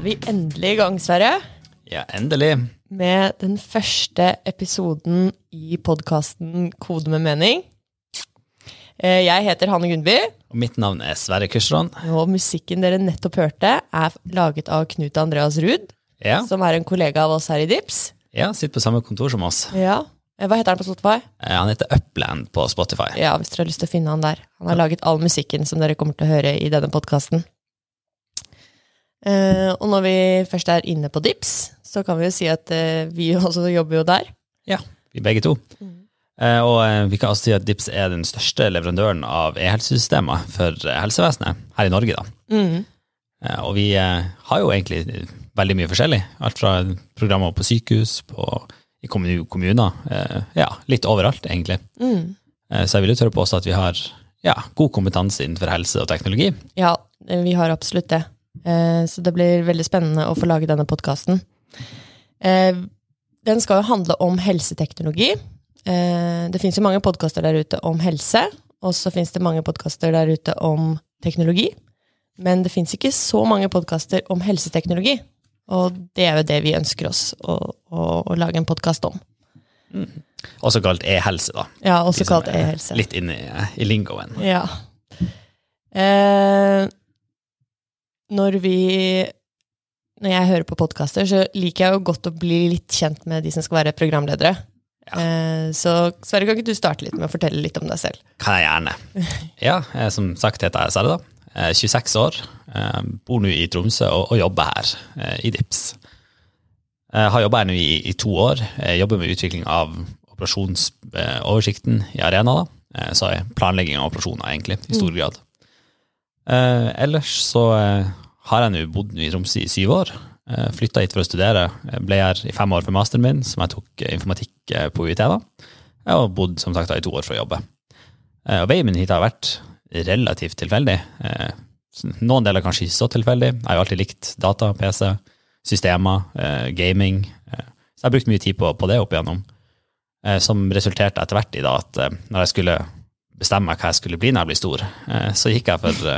Er vi endelig i gang, Sverre, Ja, endelig. med den første episoden i podkasten Kode med mening. Eh, Jeg heter Hanne Gunnby, Og mitt navn er Sverre Kursron. og musikken dere nettopp hørte, er laget av Knut Andreas Ruud, Ja, som er en kollega av oss her i Dips. ja, sitter på samme kontor som oss. Ja. Eh, Hva heter han på Spotify? Eh, Han heter Upland på Spotify. Ja, hvis dere har lyst til å finne han der. Han har laget all musikken som dere kommer til å høre i denne podkasten. Og når vi først er inne på Dips, så kan vi jo si at uh, vi også jobber jo der. Ja, vi begge to. Eh, Og eh, vi kan også si at Dips er den største leverandøren av e-helsesystemer for helsevesenet her i Norge. da. Mm. Eh, Og vi har jo egentlig veldig mye forskjellig. Alt fra programmer på sykehus, på, i kommuner, eh, ja, litt overalt egentlig. Mm. Eh, Så jeg vil jo tørre på også at vi har ja, god kompetanse innenfor helse og teknologi. Ja, vi har absolutt det. Eh, Så det blir veldig spennende å få lage denne podkasten. Den skal jo handle om helseteknologi. Eh, Det fins jo mange podkaster der ute om helse, og så fins det mange podkaster der ute om teknologi. Men det fins ikke så mange podkaster om helseteknologi. Og det er jo det vi ønsker oss å, å, å lage en podkast om. Også kalt e-helse, da. Ja, også kalt e-helse. Litt inne i, i lingoen. Ja. Eh, når vi Når jeg hører på podkaster, så liker jeg jo godt å bli litt kjent med de som skal være programledere. Ja. så Sverre, kan ikke du starte litt med å fortelle litt om deg selv? Kan jeg gjerne. Ja, eh, som sagt heter jeg Sverre, da. Er 26 år, eh, bor nå i Tromsø og, jobber her eh, i DIPS. Jeg har jobba her nå i, to år. Jeg jobber med utvikling av operasjonsoversikten i Arena. da. Eh, Så planlegging av operasjoner, egentlig, i stor grad. Eh, ellers så eh, har jeg nå bodd i Tromsø i syv år. Eh, Flytta hit for å studere. Ble her i fem år for masteren min, som jeg tok eh, informatikk eh, på UiT. da. Jeg har bodd som sagt i to år for å jobbe. Og veien min hit har vært relativt tilfeldig. Noen deler kanskje ikke så tilfeldig. Jeg har jo alltid likt data, PC, systemer, gaming. Så jeg har brukt mye tid på, det opp igjennom. Som resulterte etter hvert i da at når jeg skulle bestemme hva jeg skulle bli når jeg blir stor, så gikk jeg for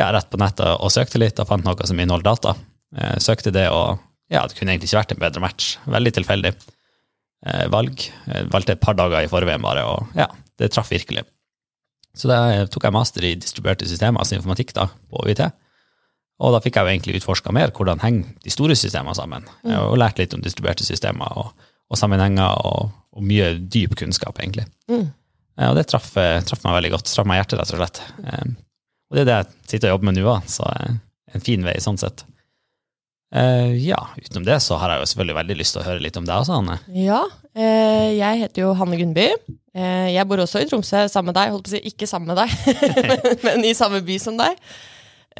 ja, rett på nettet og søkte litt og fant noe som inneholdt data. Eh, Søkte det, og ja, det kunne egentlig ikke vært en bedre match. Veldig tilfeldig eh, valg. Jeg valgte et par dager i forveien bare, og ja, det traff virkelig. Så da tok jeg master i distribuerte systemer, altså informatikk, da, på UiT. Og da fikk jeg jo egentlig utforska mer hvordan henger de store systemene sammen, og lært litt om distribuerte systemer og, og sammenhenger, og, og mye dyp kunnskap, egentlig. Mm. Eh, Og det traff, eh, traff meg veldig godt. Traff meg i hjertet, rett og slett. Og det er det jeg sitter og jobber med nå så eh, en fin vei sånn sett. Uh, Ja, utenom det så har jeg jo selvfølgelig veldig lyst til å høre litt om deg også, Hanne. Ja, uh, jeg heter jo Hanne Gunnby. Uh, jeg bor også i Tromsø sammen med deg. Holdt på å si ikke sammen med deg, men, men i samme by som deg.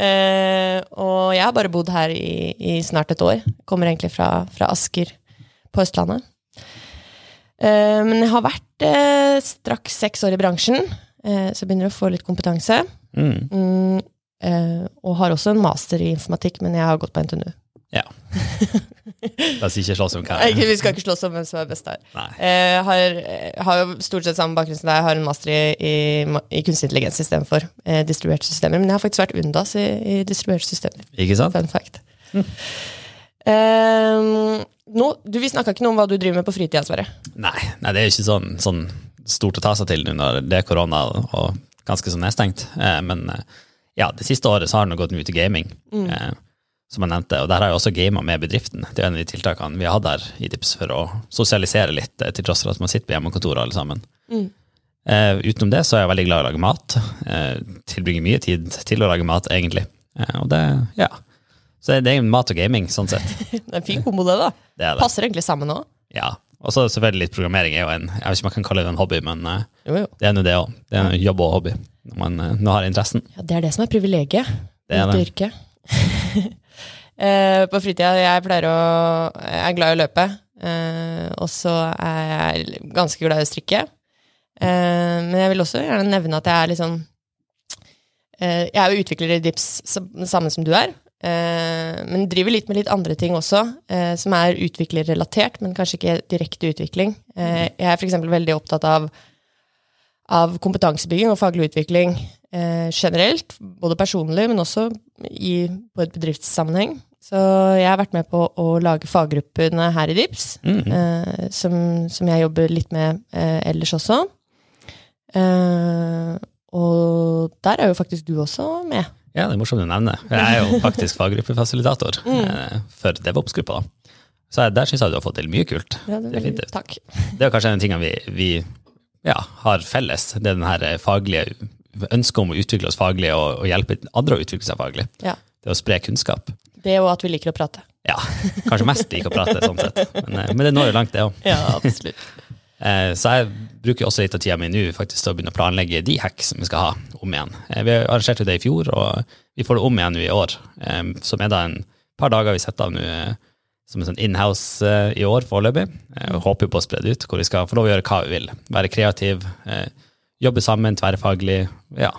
Og jeg har bare bodd her i, i snart et år. Kommer egentlig fra, fra Asker på Østlandet. Men jeg har vært straks seks år i bransjen, så jeg begynner å få litt kompetanse. Mm. Mm, eh, og har også en master i informatikk, men jeg har gått på NTNU. Ja. La oss ikke slåss om hva Nei, vi skal ikke slåss om hvem som er best der. Eh, har, har jo stort sett samme bakgrunn som deg. Jeg har en master i, i, i kunstig intelligens istedenfor eh, distribuerte systemer. Men jeg har faktisk vært UNDAS i, i distribuerte systemer. Ikke sant? Fun fact. Eh, nå, du, vi snakka ikke noe om hva du driver med på fritida, Sverre. Nei, nei, det er ikke sånn, sånn stort å ta seg til under når det er korona og ganske så nedstengt. Eh, men eh, ja, det siste året så har det gått mye til gaming, mm. som jeg nevnte. Og der har jeg også gama med bedriften. Det er en av de tiltakene vi har hatt her i Dips for å sosialisere litt, eh, til tross for at man sitter på hjemmekontoret alle sammen. Eh, utenom det så er jeg veldig glad i å lage mat. Eh, tilbringer mye tid til å lage mat, egentlig. Eh, og det, ja. Så det er mat og gaming, sånn sett. Det er en fin kombo, det, da. Det det. Passer egentlig sammen òg. Ja. Og så selvfølgelig litt programmering er jo en Jeg vet ikke om jeg kan kalle det en hobby, men eh, Jo, jo. det er nå det òg. Det er en jobb og hobby når man eh, nå har interessen. Ja, det er det som er privilegiet. Det er det. yrke. Eh, på fritida jeg pleier å Jeg er glad i å løpe. eh, og så er jeg ganske glad i å strikke. Eh, men jeg vil også gjerne nevne at jeg er litt sånn eh, Jeg er jo utvikler i Dips, sammen samme som du er. Eh, men driver litt med litt andre ting også, eh, som er utviklerrelatert, men kanskje ikke direkte utvikling. Eh, jeg er f.eks. veldig opptatt av av kompetansebygging og faglig utvikling eh, generelt. Både personlig, men også i, på et bedriftssammenheng. Så jeg har vært med på å lage faggruppene her i DIPS, Mm. eh, som, som jeg jobber litt med ellers også. Eh, og der er jo faktisk du også med. Ja, det er morsomt du nevner. Jeg er jo faktisk faggruppefasilitator Mm. eh, for DevOps-gruppa. Så jeg- der syns jeg du har fått til mye kult. Ja, det er veldig-. Takk. Det er kanskje en av tingene vi, vi ja, har felles. Det er den her faglige ønsket om å utvikle oss faglig og, og hjelpe andre å utvikle seg faglig. Ja. Det å spre kunnskap. Det og at vi liker å prate. Ja, kanskje mest liker å prate, sånn sett. Men, eh, men det når jo langt, det òg. Ja, absolutt. Eh, Så jeg bruker også litt av tida mi nå faktisk til å begynne å planlegge de hacks som vi skal ha om igjen. Eh, Vi arrangerte det i fjor, og vi får det om igjen nå i år. eh, Som er da en par dager vi setter av nå som en sånn inhouse i år foreløpig. Håper på å spre det ut, hvor vi skal få lov å gjøre hva vi vil. Være kreativ, jobbe sammen, tverrfaglig. Ja.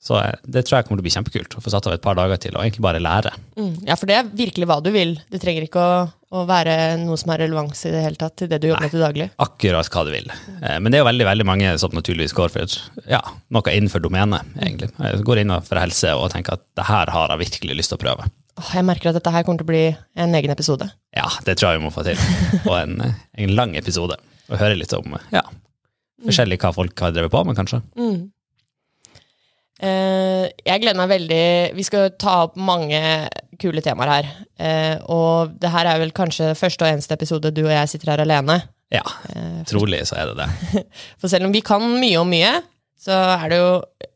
Så det tror jeg kommer til å bli kjempekult. Å få satt av et par dager til og egentlig bare lære. Mm. Ja, for det er virkelig hva du vil. Du trenger ikke å, å være noe som har relevans i det hele tatt til det du jobber med til daglig. akkurat hva du vil. Eh, Men det er jo veldig veldig mange som naturligvis går for ja, noe innenfor domenet, egentlig. Jeg går innenfor helse og tenker at det her har jeg virkelig lyst til å prøve. Jeg merker at dette her kommer til å bli en egen episode. Ja, det tror jeg vi må få til. Og en, en lang episode. Og høre litt om ja, forskjellig hva folk har drevet på med, kanskje. Eh, jeg gleder meg veldig Vi skal ta opp mange kule temaer her. Eh, og det her er vel kanskje første og eneste episode du og jeg sitter her alene. Ja, trolig så er det det. For selv om vi kan mye om mye, så er det jo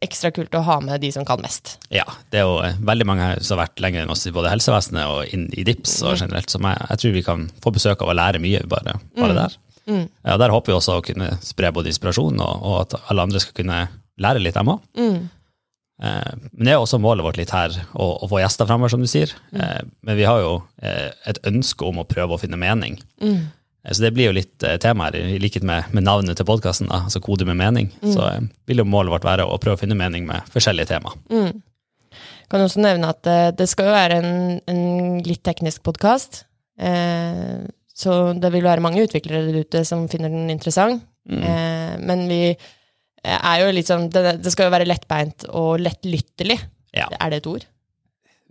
ekstra kult å ha med de som kan mest. Ja, det er jo eh, veldig mange her som har vært lenger enn oss i både helsevesenet og inn i DIPS og generelt, Så jeg, jeg tror vi kan få besøk av å lære mye bare, bare der. Ja, der håper vi også å kunne spre både inspirasjon, og, og at alle andre skal kunne lære litt, dem òg. Eh, men det er også målet vårt litt her, å, å få gjester fremover, som du sier. Mm. men vi har jo eh, et ønske om å prøve å finne mening. Mm. Så det blir jo litt eh, tema her, i likhet med, med navnet til podkasten, altså Kode med mening. Så eh, vil jo målet vårt være å prøve å finne mening med forskjellige tema. Kan også nevne at eh, det skal jo være en, en litt teknisk podkast. Eh, så det vil være mange utviklere der ute som finner den interessant. Eh, men vi eh, er jo litt sånn det, det skal jo være lettbeint og lettlyttelig. Ja. Er det et ord?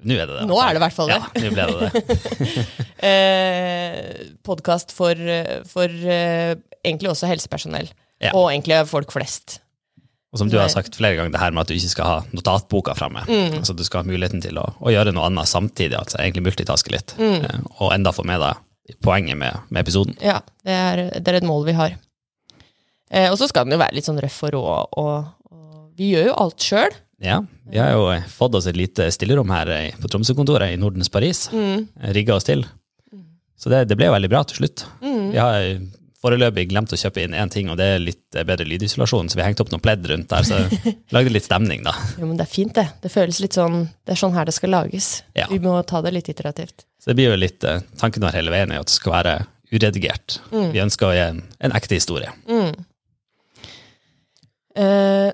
Nå er det det. Nå er det i hvert fall det. Ja, nå ble det det. Eh, Podkast for, for eh, egentlig også helsepersonell. Ja. Og egentlig folk flest. Og som du har sagt flere ganger, det her med at du ikke skal ha notatboka fremme. Mm. Altså du skal ha muligheten til å, å gjøre noe annet samtidig, altså egentlig multitaske litt. Mm. Eh, Og enda få med deg poenget med, med episoden. Ja, det er, det er et mål vi har. Eh, og så skal den jo være litt sånn røff og rå, og, og vi gjør jo alt sjøl. Ja, vi har jo fått oss et lite stillerom her på Tromsø-kontoret i Nordens Paris. Mm. Rigga oss til. Så det, det ble jo veldig bra til slutt. Vi har foreløpig glemt å kjøpe inn én ting, og det er litt bedre lydisolasjon, så vi har hengt opp noe pledd rundt der, så lagde litt stemning, da. Jo, men det er fint, det. Det føles litt sånn Det er sånn her det skal lages. Ja. Vi må ta det litt iterativt. Så det blir jo litt, eh, Tanken vår hele veien er at det skal være uredigert. Vi ønsker å gi en, en ekte historie. Eh,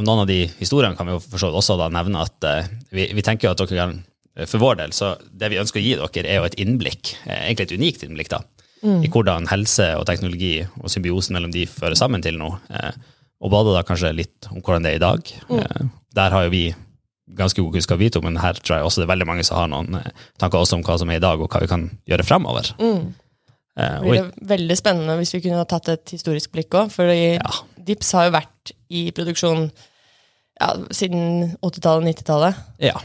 Om noen av de historiene kan vi jo for så vidt også da nevne at eh, vi, vi tenker jo at dere kan eh, For vår del, så det vi ønsker å gi dere, er jo et innblikk, egentlig et unikt innblikk, da, i hvordan helse og teknologi og symbiosen mellom de fører sammen til noe. Eh, og både da kanskje litt om hvordan det er i dag. Eh, der har jo vi ganske god kunnskap, vi to, men her tror jeg også det er veldig mange som har noen tanker også om hva som er i dag, og hva vi kan gjøre fremover. Eh, og, blir det veldig spennende hvis vi kunne ha tatt et historisk blikk òg. For Ja. Dips har jo vært i produksjon ja, siden 80-tallet, 90-tallet. ja,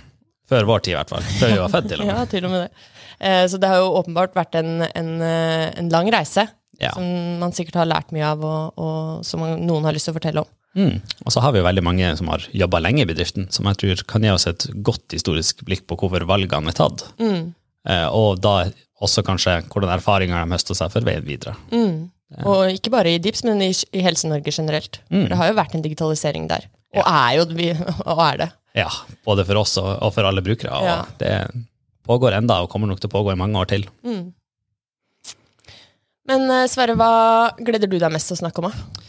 før vår tid i hvert fall. Før vi var født, til og med. Ja, til og med det. Eh, så det har jo åpenbart vært en, en, eh, en lang reise. Ja. Som man sikkert har lært mye av, og, og som noen har lyst til å fortelle om. Mm. Og så har vi jo veldig mange som har jobba lenge i bedriften, som jeg tror kan gi oss et godt historisk blikk på hvorfor valgene er tatt. Eh, og da også kanskje hvordan erfaringer de høster seg for veien videre. Og ikke bare i Dips, men i, i Helse-Norge generelt. Mm. det har jo vært en digitalisering der. Og er jo og er det. Ja, både for oss og, og for alle brukere. Og Ja. det pågår enda, og kommer nok til å pågå i mange år til. Men eh, Sverre, hva gleder du deg mest til å snakke om? Da?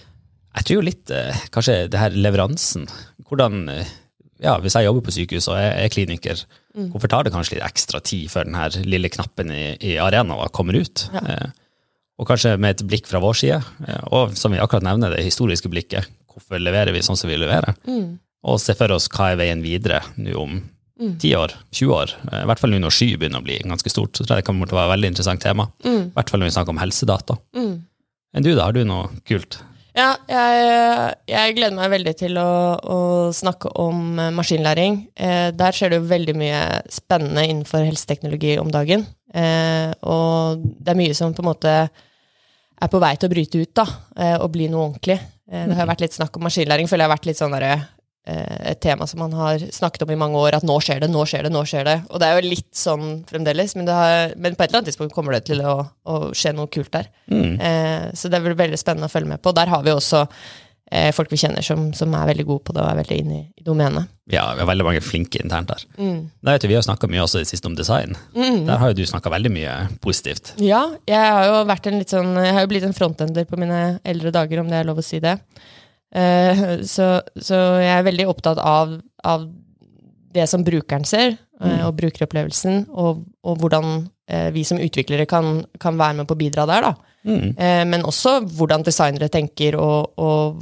Jeg tror jo litt eh, kanskje det her leveransen. Hvordan eh, ja, Hvis jeg jobber på sykehus og er, er kliniker, hvorfor tar det kanskje litt ekstra tid før den her lille knappen i, i arenaen kommer ut? Eh, Og kanskje med et blikk fra vår side, eh, og som vi akkurat nevner, det historiske blikket. Hvorfor leverer vi sånn som vi leverer? Og se for oss hva er veien videre nå om 10 år, 20 år. Eh, I hvert fall nå når sky begynner å bli ganske stort. Så tror jeg det kommer til å være et veldig interessant tema. I hvert fall når vi snakker om helsedata. Enn du, da? Har du noe kult? Ja, jeg, jeg gleder meg veldig til å, å snakke om eh, maskinlæring. Eh, der skjer det jo veldig mye spennende innenfor helseteknologi om dagen. Eh, og det er mye som på en måte er på vei til å bryte ut da, eh, og bli noe ordentlig. Eh, det har vært litt snakk om maskinlæring, føler jeg har vært litt sånn derre et tema som man har snakket om i mange år, at nå skjer det, nå skjer det, nå skjer det. Og det er jo litt sånn fremdeles, men, det har, men på et eller annet tidspunkt kommer det til å, å skje noe kult der. Eh, så det blir veldig spennende å følge med på. Der har vi også eh, folk vi kjenner som, som er veldig gode på det og er veldig inne i, i domenet. Ja, vi har veldig mange flinke internt der. Da vet du, Vi har snakka mye også i det siste om design. Der har jo du snakka veldig mye positivt. Ja, jeg har jo vært en litt sånn Jeg har jo blitt en frontender på mine eldre dager, om det er lov å si det. Eh, så, så jeg er veldig opptatt av, av det som brukeren ser, eh, og brukeropplevelsen, og, og hvordan eh, vi som utviklere kan, kan være med på å bidra der, da. Eh, men også hvordan designere tenker, og, og,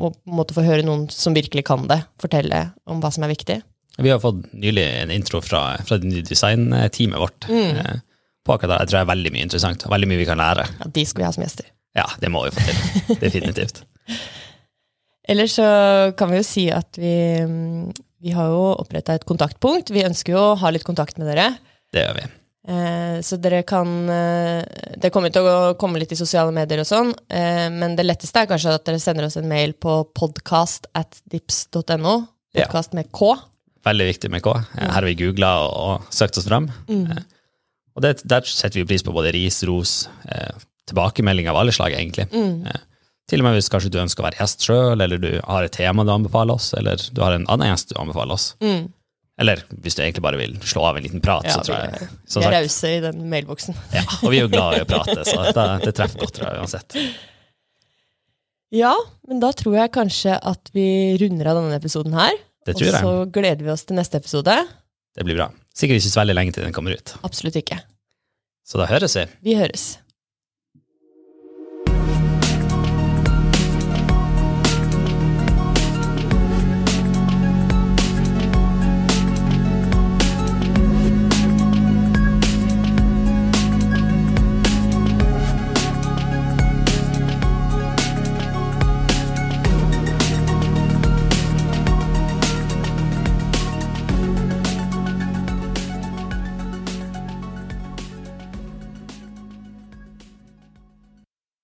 og måtte få høre noen som virkelig kan det, fortelle om hva som er viktig. Vi har fått nylig en intro fra, fra det nye designteamet vårt. eh, På akkurat det. Jeg tror det er veldig mye interessant, og veldig mye vi kan lære. Ja, de skal vi ha som gjester. Ja, det må vi få til. Definitivt. Ellers så kan vi jo si at vi, mm, vi har jo oppretta et kontaktpunkt. Vi ønsker jo å ha litt kontakt med dere. Det gjør vi. Eh, så dere kan eh, Det kommer til å komme litt i sosiale medier og sånn, eh, men det letteste er kanskje at dere sender oss en mail på podcast at dips.no. Ja. Med K. Veldig viktig med K. Eh, Her har vi googla og, og søkt oss fram. Eh, Og det, der setter vi pris på både ris, ros, eh, tilbakemelding av alle slag, egentlig. Eh, til og med hvis kanskje du ønsker å være gjest sjøl, eller du har et tema du anbefaler oss, eller du har en annen gjest du anbefaler oss. Eller hvis du egentlig bare vil slå av en liten prat, Ja, så tror jeg vi er rause i den mailboksen. ja, Og vi er jo glad i å prate, så det, det treffer godt, tror jeg, uansett. Ja, men da tror jeg kanskje at vi runder av denne episoden her. Det tror jeg. Og så gleder vi oss til neste episode. Det blir bra. Sikkert ikke så veldig lenge til den kommer ut. Absolutt ikke. Så da høres vi. Vi høres.